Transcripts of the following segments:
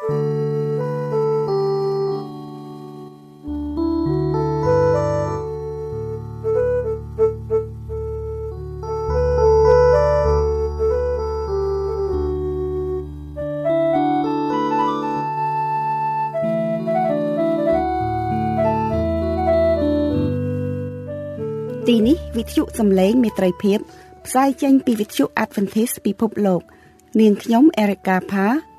ទីនេះវិទ្យុសំឡេងមេត្រីភាពផ្សាយចេញពីវិទ្យុ Adventist ពិភពលោក នាងខ្ញុំ Erica Pha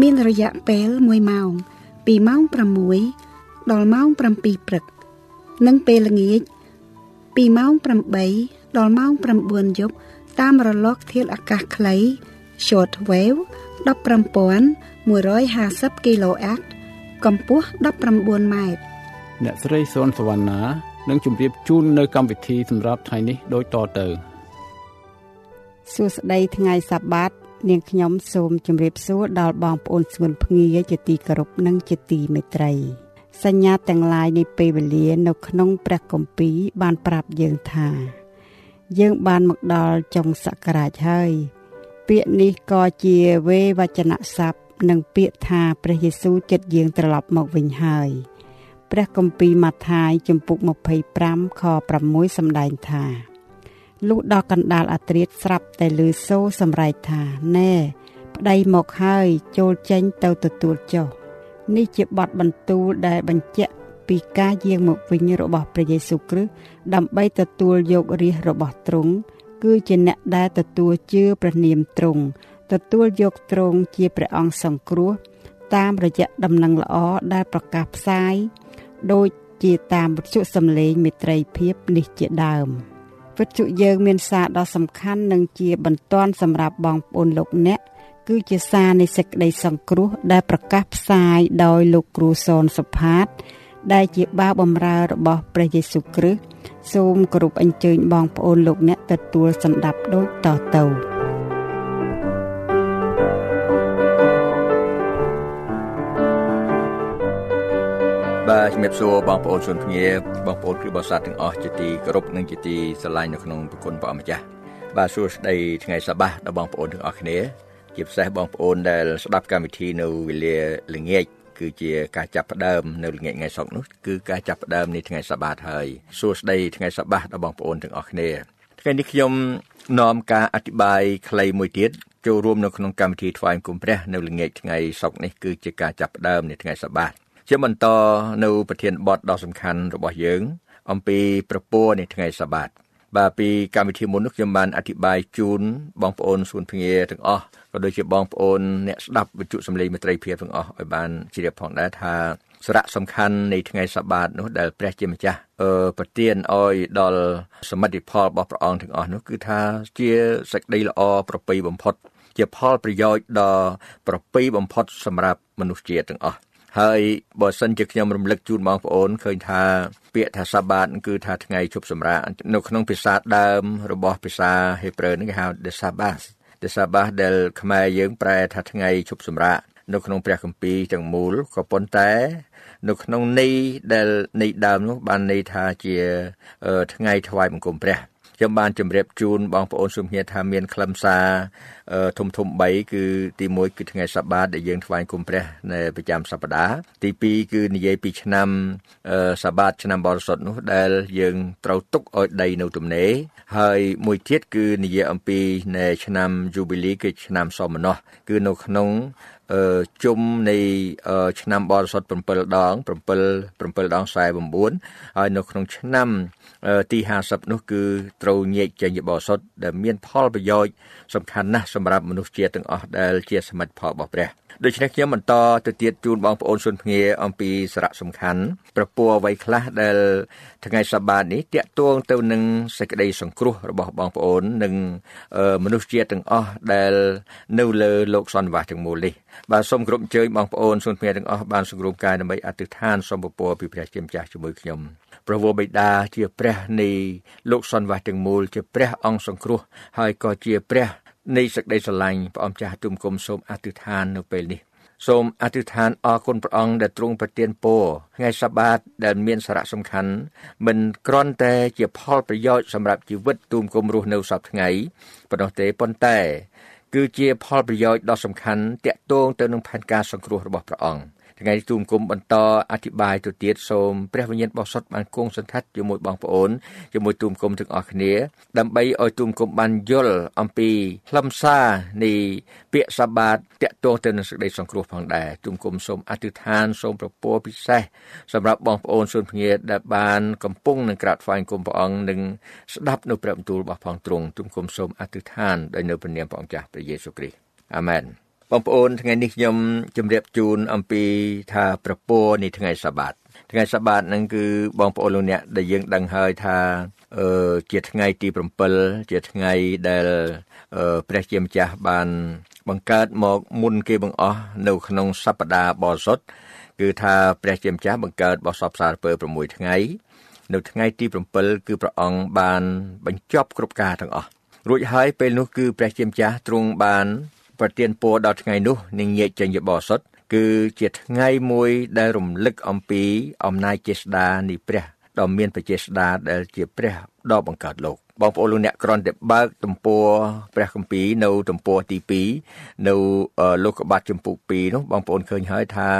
មានរយៈពេល1ម៉ោងពីម៉ោង6ដល់ម៉ោង7ព្រឹក និងពេលល្ងាចពីម៉ោង8ដល់ម៉ោង9យប់តាមរលកធាតុអាកាសខ្លី short wave 15150 kHz កម្ពស់19ម៉ែត្រអ្នកស្រីសុនសវណ្ណានឹងជម្រាបជូននៅកម្មវិធីសម្រាប់ថ្ងៃនេះដូចតទៅសួស្តីថ្ងៃសបាត នាងខ្ញុំសូមជម្រាបសួរដល់បងប្អូនស្ងួនភ្ងាជាទីគោរពនិងជាទីមេត្រីសញ្ញាទាំងឡាយនៃពេលវេលានៅក្នុងព្រះគម្ពីរបានប្រាប់យើងថា យើងបានមកដល់ចុងសករាជហើយ ពាក្យនេះក៏ជាវេវចនៈស័ព្ទនិងពាក្យថាព្រះយេស៊ូវចិត្តយើងត្រឡប់មកវិញហើយព្រះគម្ពីរម៉ាថាយជំពូក25ខ6សម្ដែងថា លុះដល់កណ្ដាលអាត្រៀតស្រាប់តែលឺសូរសម្រែកថាណែប្តីមកហើយចូលចេញទៅទទួលចុះនេះជាបទបន្ទូលដែលបញ្ជាក់ពីការយាងមកវិញរបស់ព្រះយេស៊ូវគ្រីស្ទដើម្បីទទួលយករាជរបស់ទ្រង់គឺជាអ្នកដែលទទួលជឿព្រះនាមទ្រង់ទទួលយកទ្រង់ជាព្រះអង្គសង្គ្រោះតាមរយៈដំណឹងល្អដែលប្រកាសផ្សាយដូចជាតាមវិទ្យុសំឡេងមេត្រីភាពនេះជាដើម វិទ្យុយើងមានសារដ៏សំខាន់និងជាបន្ទាន់សម្រាប់បងប្អូនលោកអ្នកគឺជាសារនៃសេចក្តីសង្គ្រោះដែលប្រកាសផ្សាយដោយលោកគ្រូសនសុផាត ដែលជាបាវបំរើរបស់ព្រះយេស៊ូវគ្រីស្ទសូមគោរពអញ្ជើញបងប្អូនលោកអ្នកទទួលសម្ដាប់ដូចតទៅ បាទជំរាបសួរបងប្អូនជនភ្ងាបងប្អូនគ្រូបរិស័ទទាំងអស់ជាទីគោរពនិងជាទីស្រឡាញ់នៅក្នុងប្រគុណព្រះអម្ចាស់បាទសួស្តីថ្ងៃសបាសដល់បងប្អូនទាំងអស់គ្នា ជាពិសេសបងប្អូនដែលស្ដាប់កម្មវិធីនៅវេលាល្ងាចគឺជាការចាប់ផ្ដើមនៅល្ងាចថ្ងៃសុក្រនោះគឺការចាប់ផ្ដើមនៃថ្ងៃសបាតហើយសួស្តីថ្ងៃសបាសដល់បងប្អូនទាំងអស់គ្នាថ្ងៃនេះខ្ញុំនាំការអធិប្បាយខ្លីមួយទៀតចូលរួមនៅក្នុងកម្មវិធីថ្វាយគុំព្រះនៅល្ងាចថ្ងៃសុក្រនេះគឺជាការចាប់ផ្ដើមនៃថ្ងៃសបាត ជាបន្តនៅប្រធានបទដ៏សំខាន់របស់យើង អំពីប្រពោនៃថ្ងៃសបាតបាទពីកម្មវិធីមុននោះខ្ញុំបានអធិប្បាយជូនបងប្អូនសួនភ្ងាទាំងអស់ក៏ដូចជាបងប្អូនអ្នកស្ដាប់វិទ្យុសំឡេងមេត្រីភាពទាំងអស់ឲ្យបានជ្រាបផងដែរថាសារៈសំខាន់នៃថ្ងៃសបាតនោះដែលព្រះជាម្ចាស់អឺប្រទានឲ្យដល់សមិទ្ធផលរបស់ព្រះអង្គទាំងអស់នោះគឺថាជាសេចក្តីល្អប្រពៃបំផុត ជាផលប្រយោជន៍ដ៏ប្រពៃបំផុតសម្រាប់មនុស្សជាតិទាំងអស់ ហើយបើសិនជាខ្ញុំរំលឹកជូនបងប្អូនឃើញថាពាក្យថាសាបាតគឺថាថ្ងៃជប់សម្រាកនៅក្នុងភាសាដើមរបស់ភាសាហេប្រឺនេះគេហៅ the sabbath the sabbath ដែលខ្មែរយើងប្រែថាថ្ងៃជប់សម្រាកនៅក្នុងព្រះគម្ពីរទាំងមូលក៏ប៉ុន្តែនៅក្នុងន័យដែលន័យដើមនោះបានន័យថាជាថ្ងៃថ្វាយបង្គំព្រះ ខ្ញុំបានជម្រាបជូនបងប្អូនសុំគ្នាថាមានខ្លឹមសារធំធំ3គឺទី1គឺថ្ងៃសបាតដែលយើងថ្វាយគុំព្រះនៅប្រចាំសប្តាហ៍ទី2គឺនិយាយពីឆ្នាំសបាតឆ្នាំបរិសុទ្ធនោះដែលយើងត្រូវទុកឲ្យដីនៅទំនេរហើយមួយទៀតគឺនិយាយអំពីនៅឆ្នាំ Jubilee គឺឆ្នាំសមណោះគឺនៅក្នុងអឺ ជុំនៃឆ្នាំបរិសុទ្ធ7ដង7 7ដង49ហើយនៅក្នុងឆ្នាំទី50នោះគឺត្រូវញែកចេញបរិសុទ្ធដែលមានផលប្រយោជន៍សំខាន់ណាស់សម្រាប់មនុស្សជាតិទាំងអស់ដែលជាសមិទ្ធផលរបស់ព្រះ ដូច្នេះខ្ញុំបន្តទៅទៀតជូនបងប្អូនសុនភ្ងាអំពីសារៈសំខាន់ប្រពោះអ្វីខ្លះដែលថ្ងៃសបាតនេះតាក់ទងទៅនឹងសេចក្តីសង្គ្រោះរបស់បងប្អូននិងមនុស្សជាតិទាំងអស់ដែលនៅលើលោកសន្និវាសទាំងមូលនេះបាទសូមគោរពអញ្ជើញបងប្អូនសុនភ្ងាទាំងអស់បានសង្គ្រោះកាយដើម្បីអធិដ្ឋានសូមពរពីព្រះជាម្ចាស់ជាមួយខ្ញុំព្រះវរបិតាជាព្រះនៃលោកសន្និវាសទាំងមូលជាព្រះអង្គសង្គ្រោះហើយក៏ជាព្រះ នៃសេចក្តីស្រឡាញ់ព្រះអង្គចាស់ទុំគុំសូមអធិដ្ឋាននៅពេលនេះសូមអធិដ្ឋានអរគុណព្រះអង្គដែលទ្រង់ប្រទានពរថ្ងៃសបាតដែលមានសារៈសំខាន់មិនគ្រាន់តែជាផលប្រយោជន៍សម្រាប់ជីវិតទុំគុំរស់នៅសពថ្ងៃប៉ុណ្ណោះទេប៉ុន្តែ គឺជាផលប្រយោជន៍ដ៏សំខាន់តាក់ទងទៅនឹងផែនការសង្គ្រោះរបស់ព្រះអង្គ ថ្ងៃទូមគុំបន្តអធិប្បាយទៅទៀតសូមព្រះវិញ្ញាណបរិសុទ្ធបានគង់សន្តិដ្ឋជាមួយបងប្អូនជាមួយទូមគុំទាំងអស់គ្នា ដើម្បីឲ្យទូមគុំបានយល់អំពីខ្លឹមសារនៃពាក្យសបាតតាក់ទងទៅនឹងសេចក្តីសង្គ្រោះផងដែរទូមគុំសូមអធិដ្ឋានសូមប្រពោពិសេសសម្រាប់បងប្អូនសុនភ្ងាដែលបានកំពុងនឹងក្រាបថ្វាយគុំព្រះអង្គនិងស្ដាប់នៅព្រះបន្ទូលរបស់ផងទ្រង់ទូមគុំសូមអធិដ្ឋានដោយនៅព្រះនាមព្រះអង្គចាស់ព្រះយេស៊ូវគ្រីស្ទអាមែន បងប្អូនថ្ងៃនេះខ្ញុំជម្រាបជូនអំពីថាប្រពោនៃថ្ងៃសបាតថ្ងៃសបាតហ្នឹងគឺបងប្អូនលោកអ្នកដែលយើងដឹងហើយថាអឺជាថ្ងៃទី7ជាថ្ងៃដែលអឺព្រះជាម្ចាស់បានបង្កើតមកមុនគេបង្អស់នៅក្នុងសប្តាហ៍បរិសុទ្ធគឺថាព្រះជាម្ចាស់បង្កើតបោះសពសារពើ6ថ្ងៃ នៅថ្ងៃទី7គឺព្រះអង្គបានបញ្ចប់គ្រប់ការទាំងអស់រួចហើយពេលនោះគឺព្រះជាម្ចាស់ទ្រង់បាន ប្រទានពរដល់ថ្ងៃនោះនឹងញាកចេញជាបរិសុទ្ធគឺជាថ្ងៃមួយដែលរំលឹកអំពីអំណាចចេស្តានៃព្រះដ៏មានបចេស្តាដែលជាព្រះដ៏បង្កើតលោកបងប្អូនលោកអ្នកគ្រាន់តែបើកទំព័រព្រះគម្ពីរនៅទំព័រទី2នៅលោកកបាត់ចំពុក2នោះបងប្អូនឃើញហើយថា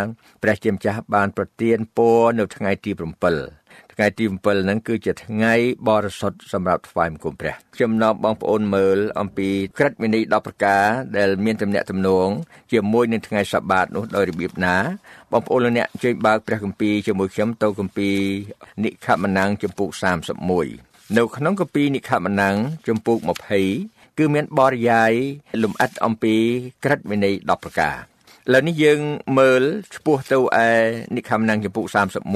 ព្រះជាម្ចាស់បានប្រទានពរនៅថ្ងៃទី7 ថ្ងៃទី7ហ្នឹងគឺជាថ្ងៃបរិសុទ្ធសម្រាប់ថ្វាយបង្គំព្រះខ្ញុំនាំបងប្អូនមើលអំពីក្រឹតវិន័យ10ប្រការដែលមានទំនាក់ទំនងជាមួយនឹងថ្ងៃសបាតនោះដោយរបៀបណាបងប្អូនលោកអ្នកជួយបើកព្រះគម្ពីរជាមួយខ្ញុំទៅគម្ពីរនិខមណាំងចំពុក31នៅក្នុងគម្ពីរនិខមណាំងចំពុក20គឺមានបរិយាយលំអិតអំពីក្រឹតវិន័យ10ប្រការ ឥឡូវនេះយើងមើលឆ្ពោះទៅឯនិខមណាំងចំពុក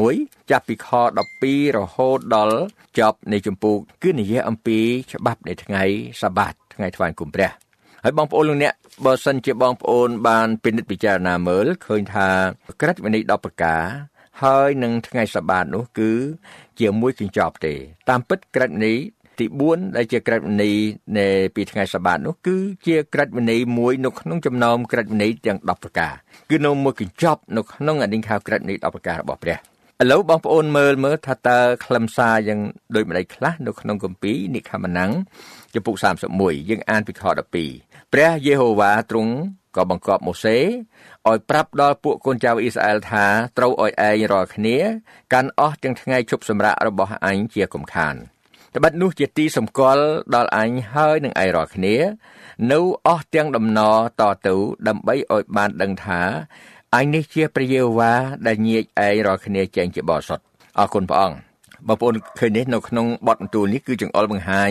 31ចាប់ពីខ12រហូតដល់ចប់នៃចំពុកគឺនិយាយអំពីច្បាប់នៃថ្ងៃសាបាតថ្ងៃថ្វាយគុំព្រះហើយបងប្អូនលោកអ្នកបើសិនជាបងប្អូនបានពិនិត្យពិចារណាមើលឃើញថាក្រិតវិន័យ10ប្រការហើយនឹងថ្ងៃសបាតនោះគឺជាកញ្ចប់ទេ តាមពិតក្រិតនេះ ទី4ដែលជាក្រឹតវិន័យនៃពីថ្ងៃសបាតនោះគឺជាក្រឹតវិន័យមួយនៅក្នុងចំណោមក្រឹតវិន័យទាំង10ប្រការគឺនៅមួយកញ្ចប់នៅក្នុងអធិង្ខាក្រឹតវិន័យ10ប្រការរបស់ព្រះឥឡូវបងប្អូនមើលមើលថាតើខ្លឹមសារយ៉ាងដូចម្ដេចខ្លះនៅក្នុងគម្ពីរនិខមណាំងចំពុក31យើងអានពីខ12ព្រះយេហូវ៉ាទ្រង់ក៏បង្គាប់ម៉ូសេឲ្យប្រាប់ដល់ពួកកូនចៅអ៊ីស្រាអែលថាត្រូវឲ្យឯងរាល់គ្នា កាន់អស់ទាំងថ្ងៃជប់សម្រាករបស់អញជាកំខាន ត្បិតនោះជាទីសម្គាល់ដល់អញហើយនឹងឯរាល់គ្នា នៅអស់ទាំងដំណរតទៅដើម្បីឲ្យបានដឹងថាអញនេះជាព្រះយេហូវ៉ាដែលញែកឯងរាល់គ្នាចេញជាបរិសុទ្ធអរគុណព្រះអង្គបងប្អូនឃើញនេះនៅក្នុងបទបន្ទូលនេះគឺចង្អុលបង្ហាញ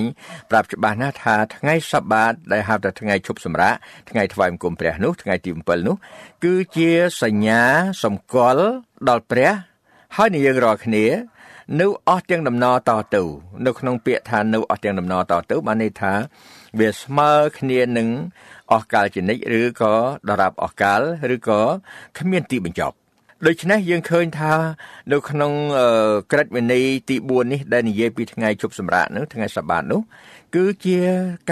ប្រាប់ច្បាស់ណាស់ថាថ្ងៃសបាតដែលហៅថាថ្ងៃឈប់សម្រាកថ្ងៃថ្វាយបង្គំព្រះនោះថ្ងៃទី7នោះ គឺជាសញ្ញាសម្គាល់ដល់ព្រះហើយនឹងយើងរាល់គ្នា នៅអស់ទាំងដំណរតទៅនៅក្នុងពាក្យថានៅអស់ទាំងដំណរតទៅបានន័យថាវាស្មើគ្នានឹងអស់កាលជានិច្ចឬក៏ដរាបអស់កាលឬក៏គ្មានទីបញ្ចប់ដូច្នេះយើងឃើញថានៅក្នុងក្រឹតវិន័យទី4នេះដែលនិយាយពីថ្ងៃជប់សម្រាកនោះថ្ងៃសបាតនោះគឺជា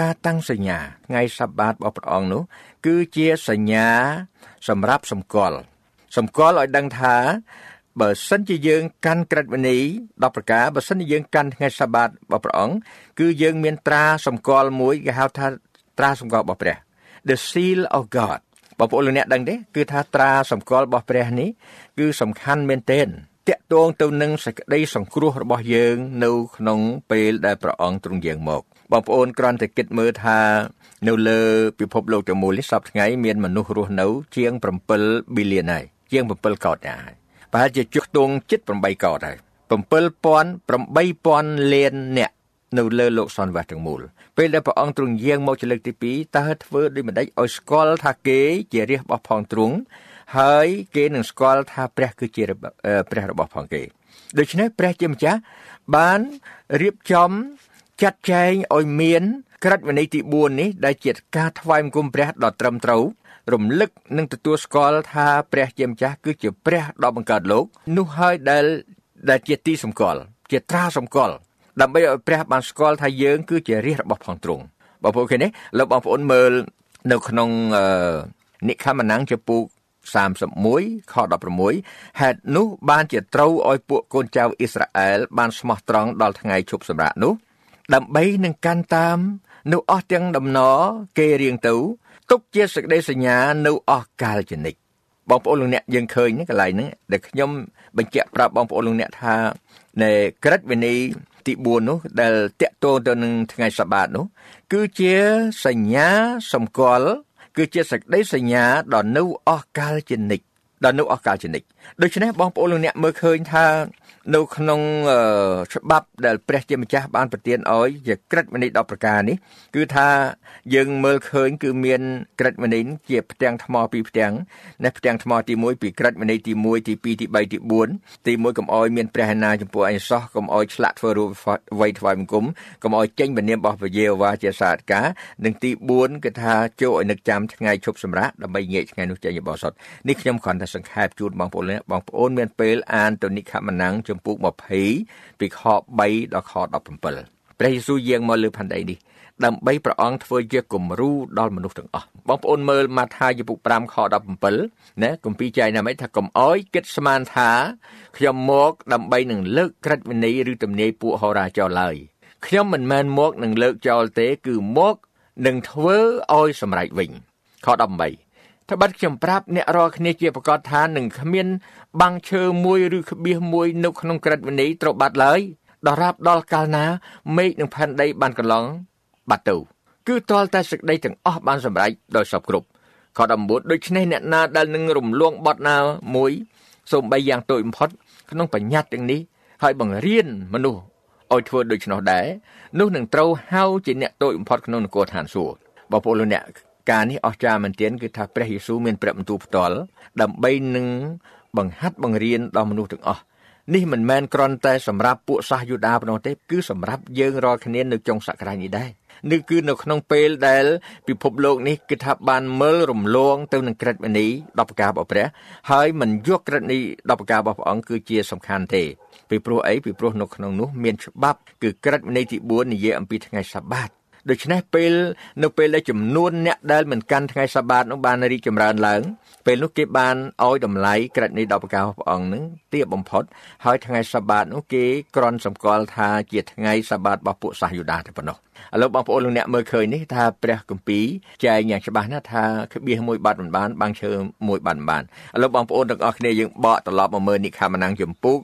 ការតាំងសញ្ញាថ្ងៃសបាតរបស់ព្រះអង្គនោះ គឺជាសញ្ញាសម្រាប់សម្គាល់សម្គាល់ឲ្យដឹងថា បើសិនជាយើងកាន់ក្រឹតវិន័យ10ប្រការបើសិនជាយើងកាន់ថ្ងៃសាបាតរបស់ព្រះអង្គគឺយើងមានត្រាសម្គាល់មួយគេហៅថាត្រាសម្គាល់របស់ព្រះ The seal of God បងប្អូនលោកអ្នកដឹងទេគឺថាត្រាសម្គាល់របស់ព្រះនេះគឺសំខាន់មែនទែនតាក់ទងទៅនឹងសេចក្តីសង្គ្រោះរបស់យើង នៅក្នុងពេលដែលព្រះអង្គទ្រង់យាងមកបងប្អូនគ្រាន់តែគិតមើលថានៅលើពិភពលោកទាំងមូលនេះសពថ្ងៃមានមនុស្សរស់នៅ ជាង7 billion ហើយជាង7កោតហើយ ប្រហែលជាចុះទងជិត8កោតហើយ7000 8000លានអ្នកនៅលើលោកសន្និវាសទាំងមូលពេលដែលព្រះអង្គទ្រង់យាងមកជាលើកទី2តើធ្វើដូចម្ដេចឲ្យស្គាល់ថាគេជារាជរបស់ផងទ្រង់ហើយគេនឹងស្គាល់ថាព្រះគឺជាព្រះរបស់ផងគេដូច្នេះព្រះជាម្ចាស់បានរៀបចំចាត់ចែងឲ្យមានក្រឹតវិន័យទី4នេះដែលជាការថ្វាយបង្គំព្រះដ៏ត្រឹមត្រូវ រំលឹកនិងទទួលស្គាល់ថាព្រះជាម្ចាស់គឺជាព្រះដ៏បង្កើតលោក នោះហើយដែលដែលជាទីសម្គាល់ជាត្រាសម្គាល់ដើម្បីឲ្យព្រះបានស្គាល់ថាយើង គឺជារាជរបស់ផងទ្រង់បងប្អូនឃើញទេលោកបងប្អូនមើលនៅក្នុងនិខមណាំងចំពុក31ខ16ហេតុនោះបានជាត្រូវឲ្យពួកកូនចៅអ៊ីស្រាអែលបានស្មោះត្រង់ដល់ថ្ងៃឈប់សម្រាកនោះ ដើម្បីនឹងកាន់តាមនៅអស់ទាំងដំណរគេរៀងទៅ ទុកជាសេចក្តីសញ្ញានៅអស់កាលជនិតបងប្អូនលោកអ្នកយើងឃើញកន្លែងហ្នឹងដែលខ្ញុំបញ្ជាក់ប្រាប់បងប្អូនលោកអ្នកថានៅក្រិតវិន័យទី4នោះដែលតកតងទៅនឹងថ្ងៃសបាតនោះ គឺជាសញ្ញាសម្គាល់គឺជាសេចក្តីសញ្ញាដ៏នៅអស់កាលជនិតដល់នៅអស់កាលជនិត ដូច្នេះបងប្អូនលោកអ្នកមើលឃើញថានៅក្នុងច្បាប់ដែលព្រះជាម្ចាស់បានប្រទានឲ្យជាក្រឹតវិន័យ10ប្រការនេះគឺថាយើងមើលឃើញគឺមានក្រឹតវិន័យជាផ្ទាំងថ្មពីរផ្ទាំងណាផ្ទាំងថ្មទី1ពីក្រឹតវិន័យទី1ទី2ទី3ទី4ទី1កុំឲ្យមានព្រះហេណាចំពោះអញសោះកុំឲ្យឆ្លាក់ធ្វើរូបវ័យថ្វាយបង្គំកុំឲ្យចេញពនាមរបស់ព្រះយេហូវ៉ាជាសាទការនិងទី4គឺថាចូលឲ្យនឹកចាំថ្ងៃឈប់សម្រាកដើម្បីងាកថ្ងៃនោះចេញបោសុតនេះខ្ញុំគ្រាន់តែសង្ខេបជូនបងប្អូនបងប្អូនមានពេលអានទៅនិខមណាំងចំពុក20ពីខ3ដល់ខ17ព្រះយេស៊ូវយាងមកលើផែនដីនេះដើម្បីព្រះអង្គធ្វើជាគំរូដល់មនុស្សទាំងអស់បងប្អូនមើលម៉ាថាយពុក5ខ17ណាគម្ពីរចែកណាមិថាកុំអោយគិតស្មានថាខ្ញុំមកដើម្បីនឹងលើកក្រិតវិន័យឬទំនាយពួកហោរាចោលឡើយខ្ញុំមិនមែនមកនឹងលើកចោលទេ គឺមកនឹងធ្វើឲ្យសម្រេចវិញខ18 ត្បិតខ្ញុំប្រាប់អ្នករាល់គ្នាជាប្រកាសថានឹងគ្មាន បាំងឈើមួយឬក្បៀសមួយនៅក្នុងក្រិតវិន័យត្រូវបាត់ឡើយដរាបដល់កាលណាមេឃនិងផែនដីបានកន្លងបាត់ទៅគឺទាល់តែសេចក្តីទាំងអស់បានសម្រេចដោយសពគ្រប់ខ19ដូច្នេះអ្នកណាដែលនឹងរំលងបត់ណាមួយសូម្បីយ៉ាងតូចបំផុតក្នុងបញ្ញត្តិទាំងនេះហើយបង្រៀនមនុស្សឲ្យធ្វើដូច្នោះដែរនោះនឹងត្រូវហៅជាអ្នកតូចបំផុតក្នុងនគរឋានសួគ៌បងប្អូនលោកអ្នក ការនេះអស្ចារ្យមែនទែនគឺថាព្រះយេស៊ូវមានព្រះបន្ទូលផ្ទាល់ដើម្បីនឹងបង្ហាត់បង្រៀនដល់មនុស្សទាំងអស់នេះមិនមែនគ្រាន់តែសម្រាប់ពួកសាសយូដាប៉ុណ្ណោះទេគឺសម្រាប់យើងរាល់គ្នានៅចុងសក្តាននេះដែរនេះគឺនៅក្នុងពេលដែលពិភពលោកនេះគឺថាបានមើលរំលងទៅនឹងក្រឹតវិន័យ10ប្រការរបស់ព្រះ ហើយមិនយកក្រឹតនេះ10ប្រការរបស់ព្រះអង្គគឺជាសំខាន់ទេពីព្រោះអីពីព្រោះនៅក្នុងនោះមានច្បាប់គឺក្រឹតវិន័យទី4និយាយអំពីថ្ងៃសបាត ដូច្នេះពេលនៅពេលដែលចំនួនអ្នកដែលមិនកាន់ថ្ងៃសបាតនោះបានរីកចម្រើនឡើង ពេលនោះគេបានឲ្យតម្លៃក្រឹតនៃដបកាព្រះអង្គនឹងទាបបំផុតហើយថ្ងៃសបាតនោះគេក្រន់សម្គាល់ថាជាថ្ងៃសបាតរបស់ពួកសាសយូដាតែប៉ុណ្ណោះឥឡូវបងប្អូនលោកអ្នកមើលឃើញនេះថាព្រះគម្ពីរចែងយ៉ាងច្បាស់ណាស់ថាក្បៀសមួយបាត់មិនបានបាំងឈើមួយបាត់មិនបានឥឡូវបងប្អូនទាំងអស់គ្នាយើងបកត្រឡប់មកមើលនិខមណាំងចម្ពោះ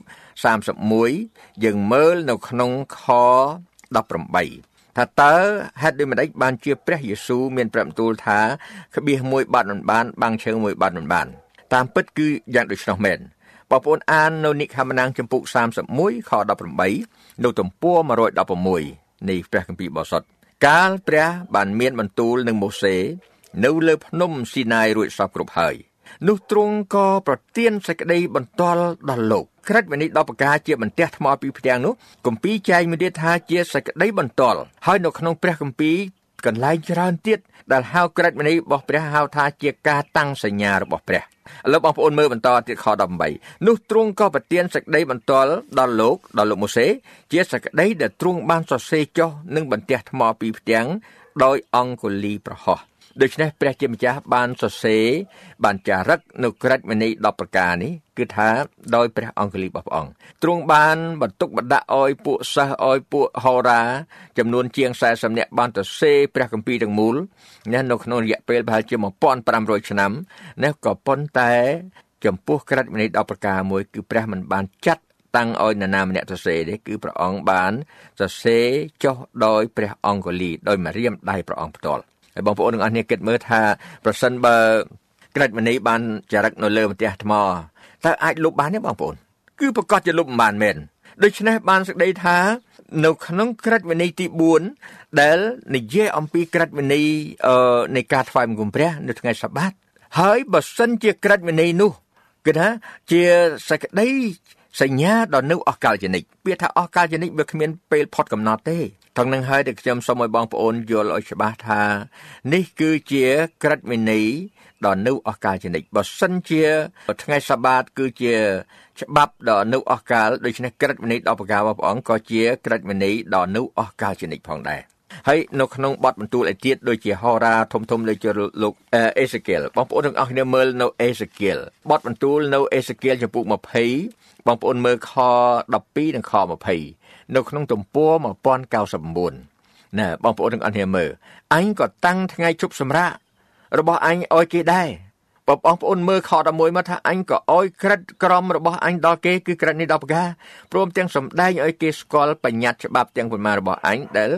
31យើងមើលនៅក្នុងខ18 ថាតើហេតុដូចម្ដេចបានជាព្រះយេស៊ូវមានព្រះបន្ទូលថាក្បៀសមួយបាត់មិនបានបាំងឈើមួយបាត់មិនបានតាមពិតគឺយ៉ាងដូច្នោះមែនបងប្អូនអាននៅនិខមណាងចំពុក31ខ18នៅទំព័រ116នៃព្រះគម្ពីរបោសុតកាលព្រះបានមានបន្ទូលនឹងម៉ូសេនៅលើភ្នំស៊ីណាយរួចសពគ្រប់ហើយ នោះទ្រង់ក៏ប្រទានសេចក្តីបន្ទាល់ដល់លោកក្រិតវិនិច្ឆ័យ10ប្រការជាបន្ទះថ្មពីផ្ទាំងនោះគម្ពីរចែកមានទៀតថាជាសេចក្តីបន្ទាល់ហើយនៅក្នុងព្រះគម្ពីរកន្លែងច្រើនទៀតដែលហៅក្រិតវិនិច្ឆ័យរបស់ព្រះហៅថាជាការតាំងសញ្ញារបស់ព្រះឥឡូវបងប្អូនមើលបន្តទៀតខ18នោះទ្រង់ក៏ប្រទានសេចក្តីបន្ទាល់ដល់លោកដល់លោកម៉ូសេជាសេចក្តីដែលទ្រង់បានសរសេរចុះនឹងបន្ទះថ្មពីផ្ទាំងដោយអង្គុលីប្រហោះ ដូច្នេះព្រះជាម្ចាស់បានសរសេរបានចារឹកនៅក្រឹតវិន័យ10ប្រការនេះគឺថាដោយព្រះអង្គលីរបស់ព្រះអង្គទ្រង់បានបន្ទុកបណ្ដាក់ឲ្យពួកសិស្សឲ្យពួកហោរាចំនួនជាង40នាក់បានទៅសេព្រះគម្ពីរទាំងមូលណានៅក្នុងរយៈពេលប្រហែលជា1500ឆ្នាំណាក៏ប៉ុន្តែចំពោះក្រឹតវិន័យ10ប្រការមួយគឺព្រះមិនបានចាត់តាំងឲ្យនរណាម្នាក់សរសេរទេគឺព្រះអង្គបានសរសេរចុះដោយព្រះអង្គលីដោយម្រាមដៃព្រះអង្គផ្ទាល់ ហើយបងប្អូនទាំងអស់គ្នាគិតមើលថាប្រសិនបើក្រិតមនីបានចរិតនៅលើផ្ទះថ្មតើអាចលុបបានទេបងប្អូនគឺប្រកាសជាលុបមិនបានមែនដូច្នេះបានសេចក្តីថានៅក្នុងក្រឹតវិន័យទី4ដែលនិយាយអំពីក្រឹតវិន័យនៃការថ្វាយបង្គំព្រះ នៅថ្ងៃសបាតហើយបើសិនជាក្រឹតវិន័យនោះគឺថាជាសេចក្តីសញ្ញាដល់នៅអស់កលជនិកពាក្យថាអស់កលជនិកវាគ្មានពេលផុតកំណត់ទេ ទាំងនឹងហើយដែលខ្ញុំសូមឲ្យបងប្អូនយល់ឲ្យច្បាស់ថា នេះគឺជាក្រឹតវិន័យដល់នៅអស់កលជនិកបើសិនជាថ្ងៃសបាតគឺជា ច្បាប់ដល់នៅអស់កលដូច្នេះក្រឹតវិន័យដល់ប្រការរបស់ព្រះអង្គក៏ជាក្រឹតវិន័យដល់នៅអស់កលជនិកផងដែរហើយនៅក្នុងបទបន្ទូលឯទៀតដូចជាហោរាធំធំដូចជាលោកអេសេគៀលបងប្អូនទាំងអស់គ្នាមើលនៅអេសេគៀលបទបន្ទូលនៅអេសេគៀលចំពុក20 បងប្អូនមើលខ12និងខ20នៅក្នុងទំព័រ1099ណែបងប្អូនទាំងអស់គ្នាមើលអញក៏តាំងថ្ងៃជប់សម្រាប់របស់អញឲ្យគេដែរបងប្អូនមើលខ11មកថាអញក៏អោយក្រិតក្រមរបស់អញដល់គេគឺក្រិតនេះដល់ប្រការព្រមទាំងសម្ដែងឲ្យគេស្គាល់បញ្ញត្តិច្បាប់ទាំងប៉ុន្មានរបស់អញដែល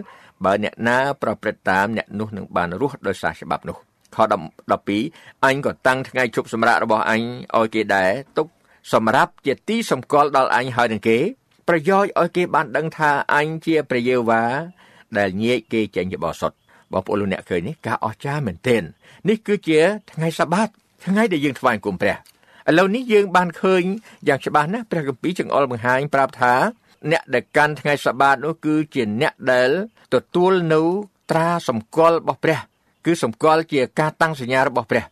បើអ្នកណាប្រព្រឹត្តតាមអ្នកនោះនឹងបានរស់ដោយសារច្បាប់នោះខ12អញក៏តាំងថ្ងៃជប់សម្រាប់របស់អញឲ្យគេដែរទុក សម្រាប់ជាទីសម្គាល់ដល់អញហើយនឹងគេ ប្រយោជន៍ឲ្យគេបានដឹងថាអញជាព្រះយេហូវ៉ាដែលញែកគេចេញពីបោសុតបងប្អូនលោកអ្នកឃើញនេះការអស្ចារ្យមែនទែននេះគឺជាថ្ងៃសបាតថ្ងៃដែលយើងថ្វាយគុំព្រះឥឡូវនេះយើងបានឃើញយ៉ាងច្បាស់ណាស់ព្រះគម្ពីរចង្អុលបង្ហាញប្រាប់ថាអ្នកដែលកាន់ថ្ងៃសបាតនោះគឺជាអ្នកដែលទទួលនៅត្រាសម្គាល់របស់ព្រះ គឺសម្គាល់ជាការតាំងសញ្ញារបស់ព្រះ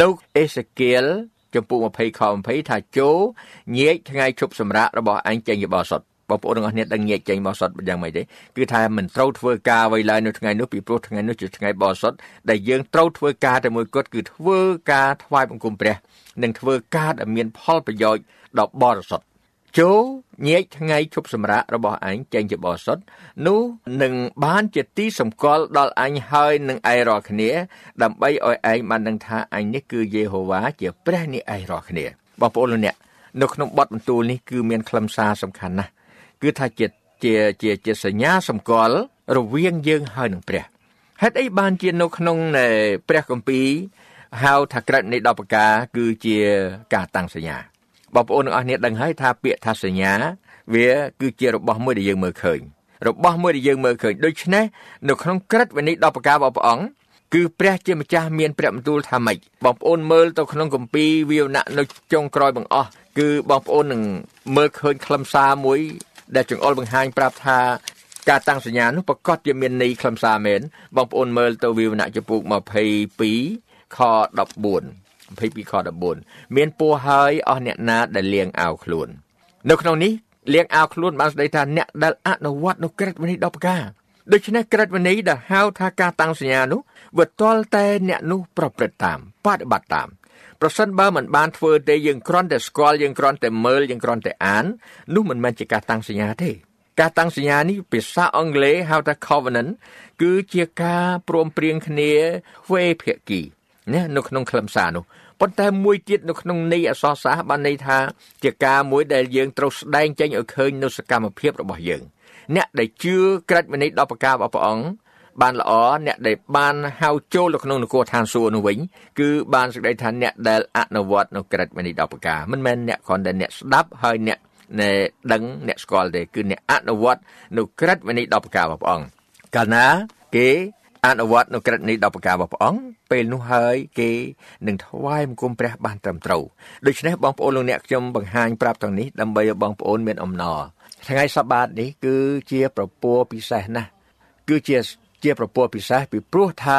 នៅអេសេគៀល ចំពុក20ខ20ថាចូលញែកថ្ងៃជប់សម្រាប់របស់អញចេញពីបោសុតបងប្អូនទាំងអស់គ្នាដឹងញែកចេញបោសុតយ៉ាងម៉េចទេគឺថាមិនត្រូវធ្វើការអ្វីឡើយនៅថ្ងៃនោះពីព្រោះថ្ងៃនោះជាថ្ងៃបោសុតដែលយើងត្រូវធ្វើការតែមួយគត់គឺធ្វើការថ្វាយបង្គំព្រះ និងធ្វើការដែលមានផលប្រយោជន៍ដល់បរិសុទ្ធ ចូលញែកថ្ងៃជប់សម្រាប់របស់អញចេញជាបរិសុទ្ធនោះនឹងបានជាទីសម្គាល់ដល់អញហើយនឹងឯរាល់គ្នា ដើម្បីឲ្យឯងបានដឹងថាអញនេះគឺយេហូវ៉ាជាព្រះនេះឯងរាល់គ្នាបងប្អូនលោកអ្នកនៅក្នុងបទបន្ទូលនេះគឺមានខ្លឹមសារសំខាន់ណាស់គឺថាជាជាជាជាសញ្ញាសម្គាល់រវាងយើងហើយនឹងព្រះហេតុអីបានជានៅក្នុងព្រះគម្ពីរហៅថាក្រឹតនៃ10ប្រការគឺជាការតាំងសញ្ញា បងប្អូនទាំងអស់គ្នាដឹងហើយថាពាក្យថាសញ្ញា វាគឺជារបស់មួយដែលយើងមើលឃើញរបស់មួយដែលយើងមើលឃើញដូច្នេះនៅក្នុងក្រឹតវិន័យ10ប្រការរបស់ព្រះអង្គគឺព្រះជាម្ចាស់មានព្រះបន្ទូលថាម៉េចបងប្អូនមើលទៅក្នុងគម្ពីរវាវណៈនៅចុងក្រោយបង្អស់គឺបងប្អូននឹងមើលឃើញខ្លឹមសារមួយ ដែលចង្អុលបង្ហាញប្រាប់ថាការតាំងសញ្ញានោះប្រកាសជាមានន័យខ្លឹមសារមែនបងប្អូនមើលទៅវាវណៈចំពុក22ខ14 22ខ14មានពោះហើយអស់អ្នកណាដែលលៀងអាវខ្លួន នៅក្នុងនេះលៀងអាវខ្លួនបានស្ដីថាអ្នកដែលអនុវត្តនៅក្រឹតវិន័យ10ប្រការដូច្នេះក្រឹតវិន័យដែលហៅថាការតាំងសញ្ញានោះវាទាល់តែអ្នកនោះប្រព្រឹត្តតាមបដិបត្តិតាមប្រសិនបើមិនបានធ្វើទេយើងគ្រាន់តែស្គាល់យើងគ្រាន់តែមើលយើងគ្រាន់តែអាននោះមិនមែនជាការតាំងសញ្ញាទេការតាំងសញ្ញានេះភាសាអង់គ្លេសហៅថា covenant គឺជាការព្រមព្រៀងគ្នាវេភាគីណានៅក្នុងខ្លឹមសារនោះ ប៉ុន្តែមួយទៀតនៅក្នុងន័យអសរសាស្ត្របានន័យថាជាការមួយដែលយើងត្រូវស្ដែងចេញឲ្យឃើញនៅសកម្មភាពរបស់យើង អ្នកដែលជឿក្រិតវិន័យដល់ប្រការរបស់ព្រះអង្គបានល្អអ្នកដែលបានហៅចូលទៅក្នុងនគរឋានសួគ៌នោះវិញគឺបានសេចក្តីថាអ្នកដែលអនុវត្តនៅក្រិតវិន័យដល់ប្រការមិនមែនអ្នកគ្រាន់តែអ្នកស្ដាប់ហើយអ្នកណែដឹងអ្នកស្គាល់ទេគឺអ្នកអនុវត្តនៅក្រិតវិន័យដល់ប្រការរបស់ព្រះអង្គកាលណាគេ អនុវត្តនៅក្រឹតនេះដល់ប្រការរបស់ព្រះអង្គពេលនោះហើយគេនឹងថ្វាយបង្គំព្រះបានត្រឹមត្រូវដូច្នេះបងប្អូនលោកអ្នកខ្ញុំបង្ហាញប្រាប់ទាំងនេះដើម្បីឲ្យបងប្អូនមានអំណរថ្ងៃសបាតនេះគឺជាប្រពោពិសេសណាស់គឺជាជាប្រពោពិសេសពីព្រោះថា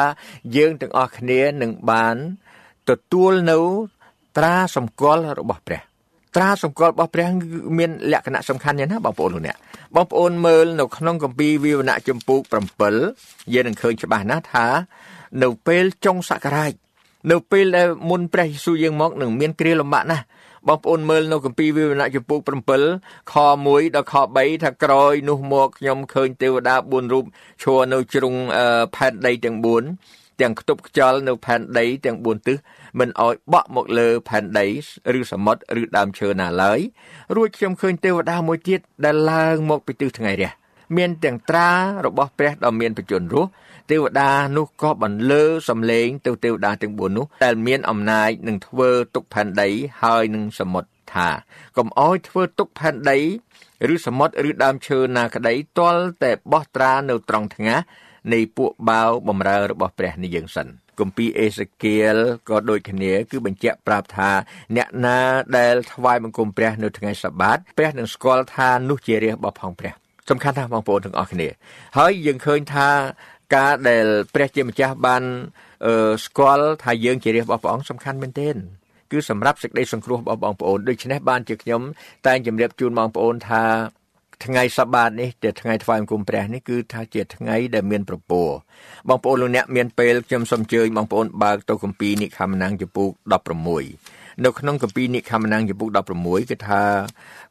យើងទាំងអស់គ្នានឹងបានទទួលនៅត្រាសម្គាល់របស់ព្រះ ត្រាសម្គាល់របស់ព្រះមានលក្ខណៈសំខាន់យ៉ាងណាបងប្អូនលោកអ្នកបងប្អូនមើលនៅក្នុងគម្ពីរវិវណៈចម្ពោះ7យើងនឹងឃើញច្បាស់ណាស់ថានៅពេលចុងសករាជនៅពេលដែលមុនព្រះយេស៊ូវយើងមកនឹងមានគ្រាលំបាកណាស់បងប្អូនមើលនៅគម្ពីរវិវណៈចម្ពោះ7ខ1ដល់ខ3ថាក្រោយនោះមកខ្ញុំឃើញទេវតា4រូបឈរនៅជ្រុងផែនដីទាំង4 ទាំងខ្ទប់ខ្យល់នៅផែនដីទាំង4ទិសមិនអោយបក់មកលើផែនដីឬសមុទ្រឬដើមឈើណាឡើយរួចខ្ញុំឃើញទេវតាមួយទៀតដែលឡើងមកពីទិសថ្ងៃរះមានទាំងត្រារបស់ព្រះដ៏មានបច្ចុប្បន្នរស់ទេវតានោះក៏បន្លឺសំឡេងទៅទេវតាទាំង4នោះដែលមានអំណាចនឹងធ្វើទុកផែនដីហើយនឹងសមុទ្រថាកុំអោយធ្វើទុកផែនដីឬសមុទ្រឬដើមឈើណាក្តីទាល់តែបោះត្រានៅត្រង់ថ្ងាស នៃពួកបាវបំរើរបស់ព្រះនេះយើងសិនគម្ពីរអេសេគៀលក៏ដូចគ្នាគឺបញ្ជាក់ប្រាប់ថាអ្នកណាដែលថ្វាយបង្គំព្រះនៅថ្ងៃសបាតព្រះនឹងស្គាល់ថានោះជារាជរបស់ផងព្រះសំខាន់ណាស់បងប្អូនទាំងអស់គ្នាហើយយើងឃើញថាការដែលព្រះជាម្ចាស់បានស្គាល់ថាយើងជារាជរបស់ព្រះអង្គសំខាន់មែនទែនគឺសម្រាប់សេចក្តីសង្គ្រោះរបស់បងប្អូនដូច្នេះបានជាខ្ញុំតែងជម្រាបជូនបងប្អូនថា ថ្ងៃសបាតនេះជាថ្ងៃថ្វាយបង្គំព្រះនេះគឺថាជាថ្ងៃដែលមានប្រពោបងប្អូនលោកអ្នកមានពេលខ្ញុំសូមអញ្ជើញបងប្អូនបើកទៅគម្ពីរនិខមណាំងចំពុក16នៅក្នុងគម្ពីរនិខមណាំងចំពុក16គឺថា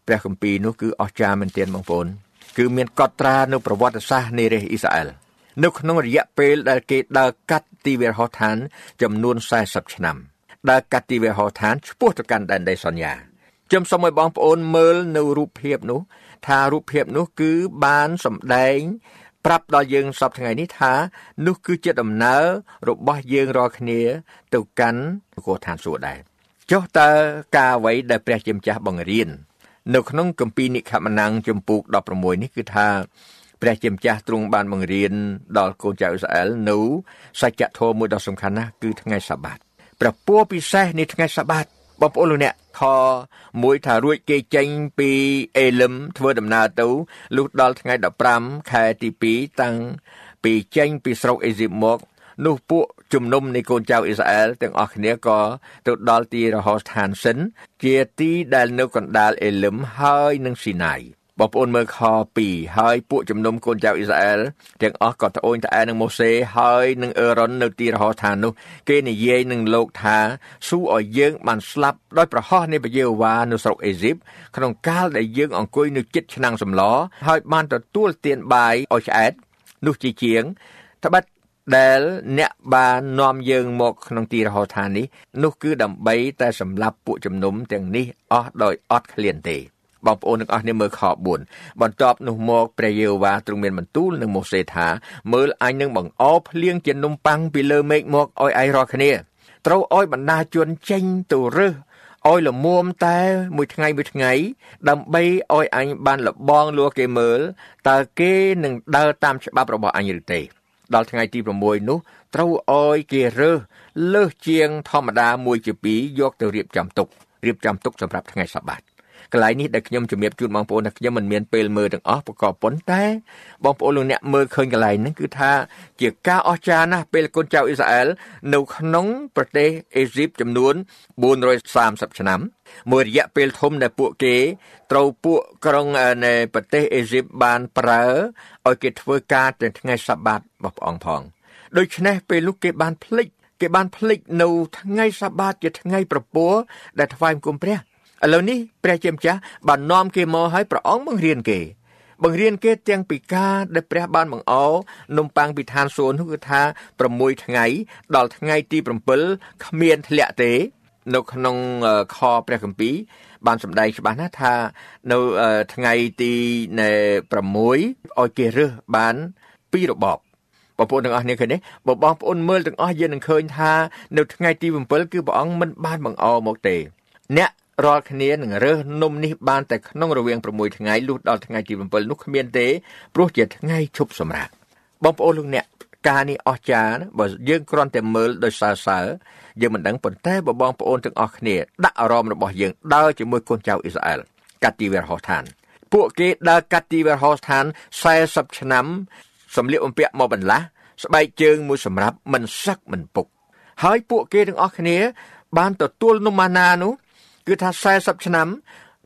ព្រះគម្ពីរនោះគឺអស្ចារ្យមែនទែនបងប្អូនគឺមានកត់ត្រានៅប្រវត្តិសាស្ត្រនៃរាជអ៊ីស្រាអែលនៅក្នុងរយៈពេលដែលគេដើរកាត់ទីវាលហោឋាន ចំនួន40ឆ្នាំដើរកាត់ទីវាលហោឋានឆ្ពោះទៅកាន់ដែនដីសន្យាខ្ញុំសូមឲ្យបងប្អូនមើលនៅរូបភាពនោះ ថារូបភាពនោះគឺបានសម្ដែង ប្រាប់ដល់យើងសពថ្ងៃនេះថា នោះគឺជាដំណើររបស់យើងរាល់គ្នា ទៅកាន់នគរឋានសួគ៌ដែរចុះតើការអ្វីដែលព្រះជាម្ចាស់បង្រៀន នៅក្នុងគម្ពីរនិខមណាំងជំពូក16នេះគឺថាព្រះជាម្ចាស់ទ្រង់បានបង្រៀនដល់កូនចៅអ៊ីស្រាអែលនៅសច្ចធម៌មួយដ៏សំខាន់ណាស់គឺថ្ងៃសាបាតព្រះពរពិសេសនៃថ្ងៃសាបាត បងប្អូនលោកអ្នកខមួយថារួចគេចេញពីអេលឹមធ្វើដំណើរទៅលុះដល់ថ្ងៃ15ខែទី2តាំងពីចេញពីស្រុកអេស៊ីបមកនោះពួកជំនុំនៃកូនចៅអ៊ីស្រាអែលទាំងអស់គ្នាក៏ទៅដល់ទីរហោស្ថានសិនជាទីដែលនៅកណ្ដាលអេលឹមហើយនឹងស៊ីណាយ បងប្អូនមើលខ2ហើយពួកជំនុំកូនចៅអ៊ីស្រាអែលទាំងអស់ក៏ត្អូញត្អែនឹងម៉ូសេហើយនឹងអេរ៉ុននៅទីរហោស្ថាននោះគេនិយាយនឹងលោកថាស៊ូឲ្យយើងបានស្លាប់ដោយប្រហោះនៃព្រះយេហូវ៉ានៅស្រុកអេស៊ីបក្នុងកាលដែលយើងអង្គុយនៅជិតឆ្នាំងសម្លហើយបានទទួលទានបាយឲ្យឆ្អែតនោះជាជាងត្បិតដែលអ្នកបាននាំយើងមកក្នុងទីរហោឋាននេះនោះគឺដើម្បីតែសម្រាប់ពួកជំនុំទាំងនេះអស់ដោយអត់ឃ្លានទេ បងប្អូនទាំងអស់គ្នាមើលខ4បន្ទាប់នោះមកព្រះយេហូវ៉ាទ្រង់មានបន្ទូលនឹងម៉ូសេថាមើលអញនឹងបង្អោភ្លៀងជានំប៉័ងពីលើមេឃមកឲ្យឯងរាល់គ្នាត្រូវឲ្យបណ្ដាជនចេញទៅរើសឲ្យលមុំតែមួយថ្ងៃមួយថ្ងៃ ដើម្បីឲ្យអញបានលបងលួគេមើលតើគេនឹងដើរតាមច្បាប់របស់អញឬទេ ដល់ថ្ងៃទី6នោះត្រូវឲ្យគេរើសលើសជាងធម្មតាមួយជា2យកទៅរៀបចំទុករៀបចំទុកសម្រាប់ថ្ងៃសបាត កន្លែងនេះដែលខ្ញុំជំរាបជូនបងប្អូនថាខ្ញុំមិនមានពេលមើលទាំងអស់ប្រកបប៉ុន្តែបងប្អូនលោកអ្នកមើលឃើញកន្លែងហ្នឹងគឺថាជាការអស្ចារ្យណាស់ពេលកូនចៅអ៊ីស្រាអែលនៅក្នុងប្រទេសអេស៊ីបចំនួន430ឆ្នាំមួយរយៈពេលធំដែលពួកគេត្រូវពួកក្រុងនៃប្រទេសអេស៊ីបបានប្រើឲ្យគេធ្វើការទាំងថ្ងៃសបាតរបស់ព្រះអង្គផងដូច្នេះពេលនោះគេបានភ្លេចគេបានភ្លេចនៅថ្ងៃសបាតជាថ្ងៃប្រពោះដែលថ្វាយបង្គំព្រះ ឥឡូវនេះព្រះជាម្ចាស់បាននាំគេមកឲ្យព្រះអង្គបង្រៀនគេបង្រៀនគេទាំងពីការដែលព្រះបានបង្អោនំប៉័ងពីឋានសួគ៌នោះគឺថា6ថ្ងៃ ដល់ថ្ងៃទី7គ្មានធ្លាក់ទេ នៅក្នុងខព្រះគម្ពីរបានសម្ដែងច្បាស់ណាស់ថានៅថ្ងៃទី6ឲ្យគេរើសបានពីររបបបងប្អូនទាំងអស់គ្នាឃើញទេបើបងប្អូនមើលទាំងអស់យើងនឹងឃើញថា នៅថ្ងៃទី7គឺព្រះអង្គមិនបានបង្អមកទេអ្នក រាល់គ្នានឹងរើសនំនេះបានតែក្នុងរវាង6ថ្ងៃលុះដល់ថ្ងៃទី7នោះគ្មានទេព្រោះជាថ្ងៃឈប់សម្រាកបងប្អូនលោកអ្នកការនេះអស្ចារ្យបើយើងគ្រាន់តែមើលដោយសើសើរយើងមិនដឹងប៉ុន្តែបើបងប្អូនទាំងអស់គ្នាដាក់អារម្មណ៍របស់យើងដើរជាមួយកូនចៅអ៊ីស្រាអែលកាត់ទីវេរហោស្ថានពួកគេដើរកាត់ទីវេរហោស្ថាន40ឆ្នាំសម្លៀកបំពាក់មកបន្លាស់ស្បែកជើងមួយសម្រាប់មិនសឹកមិនពុកហើយពួកគេទាំងអស់គ្នា បានទទួលនំម៉ាណានោះ គឺថា40ឆ្នាំ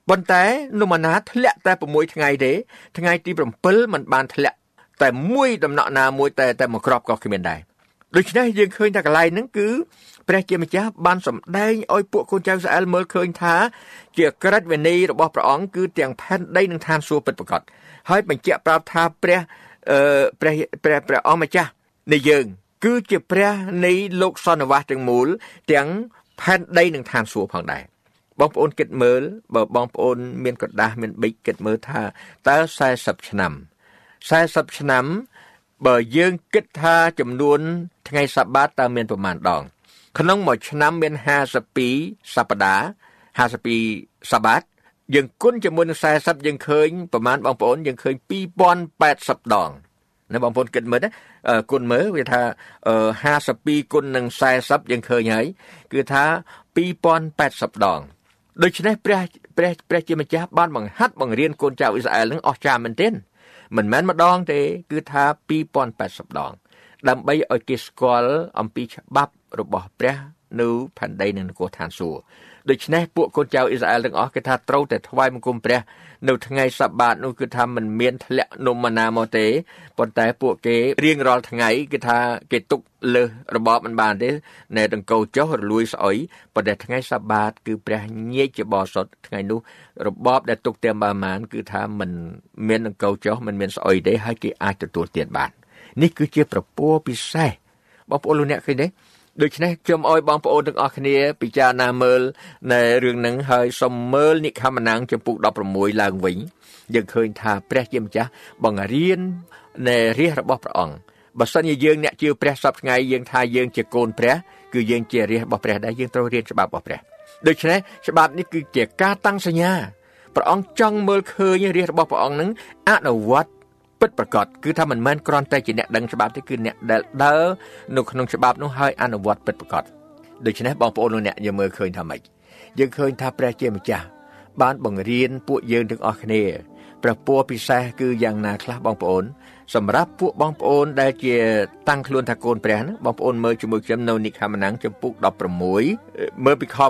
ប៉ុន្តែនំអាណាធ្លាក់តែ6ថ្ងៃទេថ្ងៃទី7มันបានធ្លាក់តែមួយដំណក់ណាមួយតែតែមួយគ្រាប់ក៏គ្មានដែរដូច្នេះយើងឃើញថាកន្លែងហ្នឹងគឺព្រះជាម្ចាស់បានសម្ដែងឲ្យពួកកូនចៅសាអែលមើលឃើញថាជាក្រិតវិន័យរបស់ព្រះអង្គគឺទាំងផែនដីនិងឋានសួគ៌ពិតប្រាកដហើយបញ្ជាក់ប្រាប់ថាព្រះអឺព្រះព្រះព្រះអង្គម្ចាស់នៃយើង គឺជាព្រះនៃលោកសន្និវាសទាំងមូលទាំងផែនដីនិងឋានសួគ៌ផងដែរ បងប្អូនគិតមើលបើបងប្អូន មានកដាស់មានប៊ិចគិតមើលថាតើ40ឆ្នាំ40ឆ្នាំ បើយើងគិតថាចំនួន ថ្ងៃសបាតតើមានប្រមាណដង ក្នុងមួយឆ្នាំមាន52សប្តាហ៍52សាបាតយើងគុណជាមួយនឹង40យើងឃើញប្រមាណបងប្អូនយើងឃើញ2080ដងណាបងប្អូនគិតមើលណាគុណមើលវាថា52គុណនឹង40យើងឃើញហើយគឺថា2080ដង ដូច្នេះព្រះព្រះព្រះជាម្ចាស់បានបង្ហាត់បង្រៀនកូនចៅអ៊ីស្រាអែលនឹងអស្ចារ្យមែនទែនមិនមែនម្ដងទេ គឺថា2080ដង ដើម្បីឲ្យគេស្គាល់អំពីច្បាប់របស់ព្រះនៅផែនដីនិងនគរឋានសួគ៌ ដូច្នេះពួកកូនចៅអ៊ីស្រាអែលទាំងអស់គេថាត្រូវតែថ្វាយបង្គំព្រះ នៅថ្ងៃសបាតនោះគឺថាមិនមានធ្លាក់នំណាមកទេប៉ុន្តែពួកគេរៀងរាល់ថ្ងៃគឺថាគេទុកលើសរបបមិនបានទេណែដង្កូវចុះរលួយស្អុយប៉ុន្តែថ្ងៃសបាត គឺព្រះញែកជាបរិសុទ្ធថ្ងៃនោះរបបដែលទុកទៀមបាមានគឺថាមិនមានដង្កូវចុះមិនមានស្អុយទេហើយគេអាចទទួលទានបាន នេះគឺជាប្រពោពិសេសបងប្អូនលោកអ្នកឃើញទេ ដូច្នេះខ្ញុំអោយបងប្អូនទាំងអស់គ្នា ពិចារណាមើលនៅរឿងនឹងហើយសូមមើលនិខមណាំងចំពុក16ឡើងវិញយើងឃើញថាព្រះជាម្ចាស់បង្រៀននៃរាជរបស់ព្រះអង្គបើសិនជាយើងអ្នកជឿព្រះសពថ្ងៃយើងថាយើងជាកូនព្រះគឺយើងជារាជរបស់ព្រះដែរយើងត្រូវរៀនច្បាប់របស់ព្រះដូច្នេះច្បាប់នេះគឺជាការតាំងសញ្ញាព្រះអង្គចង់មើលឃើញរាជរបស់ព្រះអង្គនឹងអនុវត្ត ពិតប្រាកដគឺថាមិនមែនគ្រាន់តែជាអ្នកដឹងច្បាប់ទេគឺអ្នកដែលដើរនៅក្នុងច្បាប់នោះហើយអនុវត្តពិតប្រាកដដូច្នេះបងប្អូនលោកអ្នកយើងមើលឃើញថាម៉េចយើងឃើញថាព្រះជាម្ចាស់បានបង្រៀនពួកយើងទាំងអស់គ្នាព្រះពរពិសេសគឺយ៉ាងណាខ្លះបងប្អូន សម្រាប់ពួកបងប្អូនដែលជាតាំងខ្លួនថាកូនព្រះណាបងប្អូនមើលជាមួយខ្ញុំនៅនិខាមណាំងចំពុក16មើលពីខ27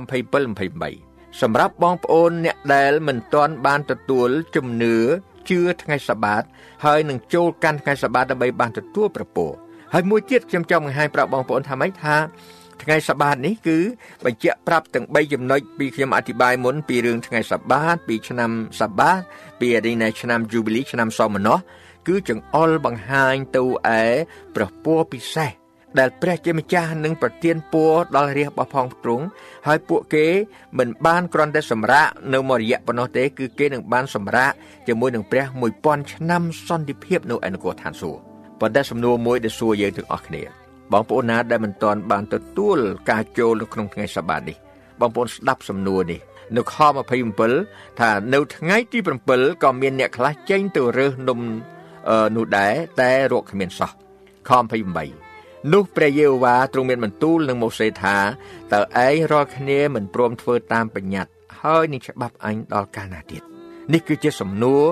28សម្រាប់បងប្អូនអ្នកដែលមិនទាន់បានទទួលជំនឿ ជឿថ្ងៃសបាតហើយនឹងចូលកាន់ថ្ងៃសបាតដើម្បីបានទទួលប្រពោហើយមួយទៀតខ្ញុំចង់បង្ហាញប្រាប់បងប្អូនថាម៉េចថាថ្ងៃសបាតនេះគឺបញ្ជាក់ប្រាប់ទាំង3ចំណុចពីខ្ញុំអធិប្បាយមុនពីរឿងថ្ងៃសបាតពីឆ្នាំសបាតពីអរិញឆ្នាំ Jubilee ឆ្នាំសមណោះគឺចង្អុលបង្ហាញទៅឯព្រះពរពិសេស ដែលព្រះជាម្ចាស់នឹងប្រទានពរដល់រាជរបស់ផងទ្រង់ហើយពួកគេមិនបានគ្រាន់តែសម្រាកនៅមួយរយៈប៉ុណ្ណោះទេគឺគេនឹងបានសម្រាកជាមួយនឹងព្រះ1000ឆ្នាំសន្តិភាពនៅឯនគរឋានសួគ៌ប៉ុន្តែសំណួរមួយដែលសួរយើងទាំងអស់គ្នាបងប្អូនណាដែលមិនទាន់បានទទួលការចូលនៅក្នុងថ្ងៃសបាតនេះបងប្អូនស្ដាប់សំណួរនេះនៅខ27ថានៅថ្ងៃទី7ក៏មានអ្នកខ្លះចេញទៅរើសនំនោះដែរតែរកគ្មានសោះខ28 នោះព្រះយេហូវ៉ាទ្រង់មានបន្ទូលនឹងម៉ូសេថាតើឯងរាល់គ្នាមិនព្រមធ្វើតាមបញ្ញត្តិហើយនឹងច្បាប់អញដល់កាលណាទៀតនេះគឺជាសំណួរ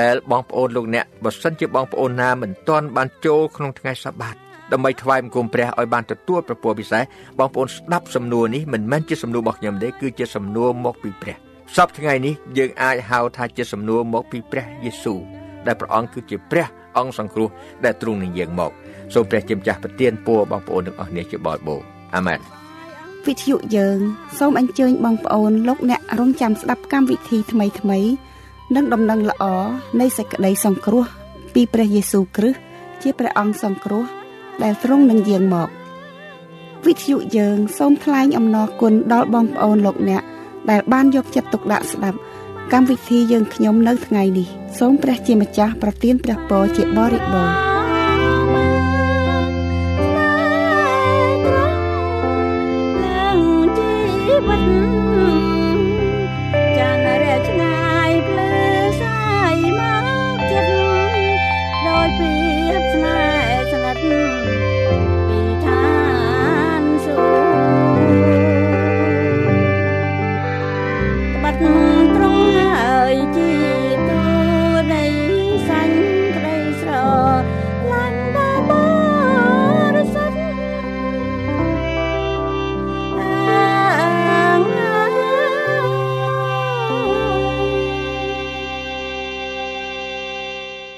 ដែលបងប្អូនលោកអ្នកបើសិនជាបងប្អូនណាមិនទាន់បានចូលក្នុងថ្ងៃសបាតដើម្បីថ្វាយបង្គំព្រះឲ្យបានទទួលប្រពោពិសេសបងប្អូនស្ដាប់សំណួរនេះមិនមែនជាសំណួររបស់ខ្ញុំទេគឺជាសំណួរមកពីព្រះសពថ្ងៃនេះយើងអាចហៅថាជាសំណួរមកពីព្រះយេស៊ូវដែលព្រះអង្គគឺជាព្រះ អង្គសង្គ្រោះដែលទ្រង់នឹងយាងមកសូមព្រះជាម្ចាស់ប្រទានពរបងប្អូនទាំងអស់គ្នាជាបរិបូរអាមែនវិទ្យុយើងសូមអញ្ជើញបងប្អូនលោកអ្នករងចាំស្ដាប់កម្មវិធីថ្មីថ្មីនិងដំណឹងល្អនៃសេចក្តីសង្គ្រោះពីព្រះយេស៊ូវគ្រីស្ទជាព្រះអង្គសង្គ្រោះដែលទ្រង់នឹងយាងមកវិទ្យុយើងសូមថ្លែងអំណរគុណដល់បងប្អូនលោកអ្នកដែលបានយកចិត្តទុកដាក់ស្ដាប់ កម្មវិធីយើងខ្ញុំនៅថ្ងៃនេះសូមព្រះជាម្ចាស់ប្រទានព្រះពរជាបរិបូរណ៍